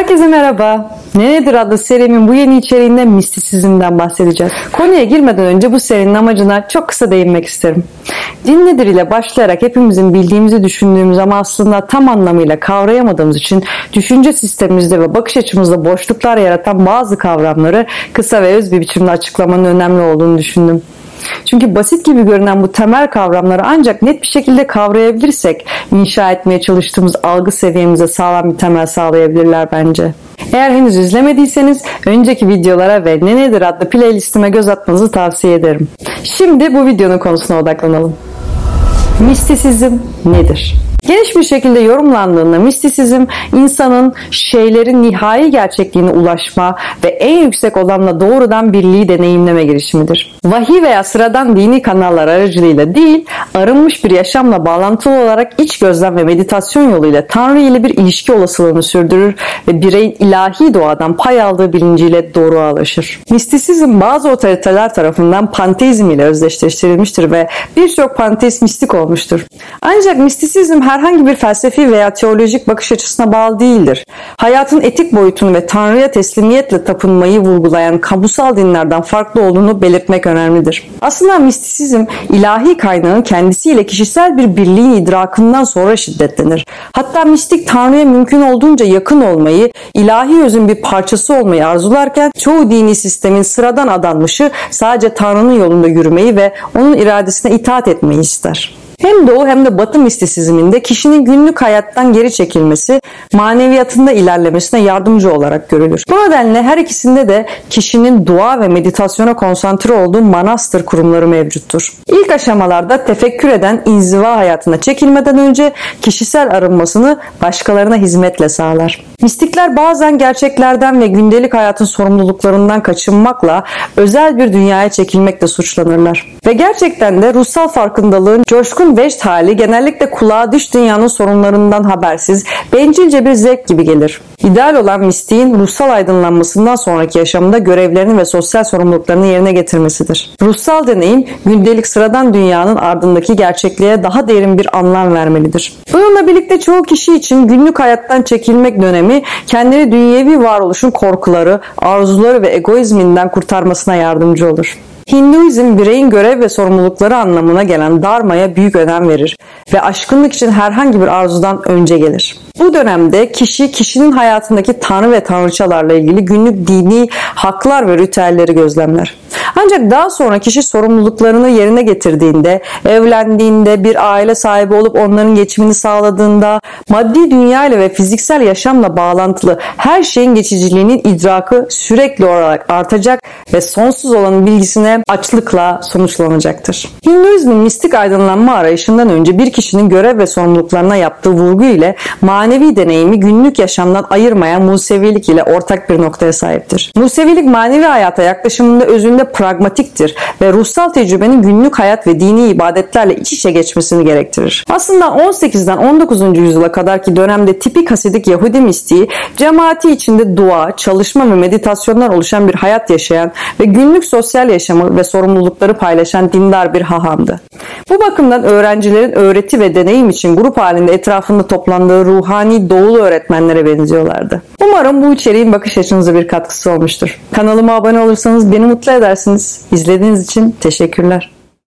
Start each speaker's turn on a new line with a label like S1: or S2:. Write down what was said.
S1: Herkese merhaba. Ne nedir adlı serimin bu yeni içeriğinde mistisizmden bahsedeceğiz. Konuya girmeden önce bu serinin amacına çok kısa değinmek isterim. Din nedir ile başlayarak hepimizin bildiğimizi düşündüğümüz ama aslında tam anlamıyla kavrayamadığımız için düşünce sistemimizde ve bakış açımızda boşluklar yaratan bazı kavramları kısa ve öz bir biçimde açıklamanın önemli olduğunu düşündüm. Çünkü basit gibi görünen bu temel kavramları ancak net bir şekilde kavrayabilirsek inşa etmeye çalıştığımız algı seviyemize sağlam bir temel sağlayabilirler bence. Eğer henüz izlemediyseniz önceki videolara ve Ne Nedir adlı playlistime göz atmanızı tavsiye ederim. Şimdi bu videonun konusuna odaklanalım. Mistisizm nedir? Geniş bir şekilde yorumlandığında mistisizm insanın şeylerin nihai gerçekliğine ulaşma ve en yüksek olanla doğrudan birliği deneyimleme girişimidir. Vahiy veya sıradan dini kanallar aracılığıyla değil, arınmış bir yaşamla bağlantılı olarak iç gözlem ve meditasyon yoluyla Tanrı ile bir ilişki olasılığını sürdürür ve bireyin ilahi doğadan pay aldığı bilinciyle doğruğa ulaşır. Mistisizm bazı otoriteler tarafından panteizm ile özdeşleştirilmiştir ve birçok panteist mistik olmuştur. Ancak mistisizm herhangi bir felsefi veya teolojik bakış açısına bağlı değildir. Hayatın etik boyutunu ve Tanrı'ya teslimiyetle tapınmayı vurgulayan kamusal dinlerden farklı olduğunu belirtmek önemlidir. Aslında mistisizm ilahi kaynağın kendisiyle kişisel bir birliğin idrakından sonra şiddetlenir. Hatta mistik Tanrı'ya mümkün olduğunca yakın olmayı, ilahi özün bir parçası olmayı arzularken çoğu dini sistemin sıradan adanmışı sadece Tanrı'nın yolunda yürümeyi ve onun iradesine itaat etmeyi ister. Hem Doğu hem de Batı mistisizminde kişinin günlük hayattan geri çekilmesi, maneviyatında ilerlemesine yardımcı olarak görülür. Bu nedenle her ikisinde de kişinin dua ve meditasyona konsantre olduğu manastır kurumları mevcuttur. İlk aşamalarda tefekkür eden inziva hayatına çekilmeden önce kişisel arınmasını başkalarına hizmetle sağlar. Mistikler bazen gerçeklerden ve gündelik hayatın sorumluluklarından kaçınmakla özel bir dünyaya çekilmekle suçlanırlar. Ve gerçekten de ruhsal farkındalığın coşkun veşt hali genellikle kulağa dış dünyanın sorunlarından habersiz, bencilce bir zevk gibi gelir. İdeal olan mistiğin ruhsal aydınlanmasından sonraki yaşamında görevlerini ve sosyal sorumluluklarını yerine getirmesidir. Ruhsal deneyim gündelik sıradan dünyanın ardındaki gerçekliğe daha derin bir anlam vermelidir. Bununla birlikte çoğu kişi için günlük hayattan çekilmek dönemi kendini dünyevi varoluşun korkuları, arzuları ve egoizminden kurtarmasına yardımcı olur. Hinduizm bireyin görev ve sorumlulukları anlamına gelen dharmaya büyük önem verir ve aşkınlık için herhangi bir arzudan önce gelir. Bu dönemde kişi kişinin hayatındaki tanrı ve tanrıçalarla ilgili günlük dini haklar ve ritüelleri gözlemler. Ancak daha sonra kişi sorumluluklarını yerine getirdiğinde, evlendiğinde, bir aile sahibi olup onların geçimini sağladığında, maddi dünya ile ve fiziksel yaşamla bağlantılı her şeyin geçiciliğinin idrakı sürekli olarak artacak ve sonsuz olan bilgisine açlıkla sonuçlanacaktır. Hinduizmin mistik aydınlanma arayışından önce bir kişinin görev ve sorumluluklarına yaptığı vurgu ile manevi deneyimi günlük yaşamdan ayırmayan Musevilik ile ortak bir noktaya sahiptir. Musevilik manevi hayata yaklaşımında özünde pragmatiktir ve ruhsal tecrübenin günlük hayat ve dini ibadetlerle iç içe geçmesini gerektirir. Aslında 18'den 19. yüzyıla kadarki dönemde tipik Hasidik Yahudi mistiği cemaati içinde dua, çalışma ve meditasyonlar oluşan bir hayat yaşayan ve günlük sosyal yaşamı ve sorumlulukları paylaşan dindar bir hahamdı. Bu bakımdan öğrencilerin öğreti ve deneyim için grup halinde etrafında toplandığı ruhani doğulu öğretmenlere benziyorlardı. Umarım bu içeriğin bakış açınıza bir katkısı olmuştur. Kanalıma abone olursanız beni mutlu edersiniz. İzlediğiniz için teşekkürler.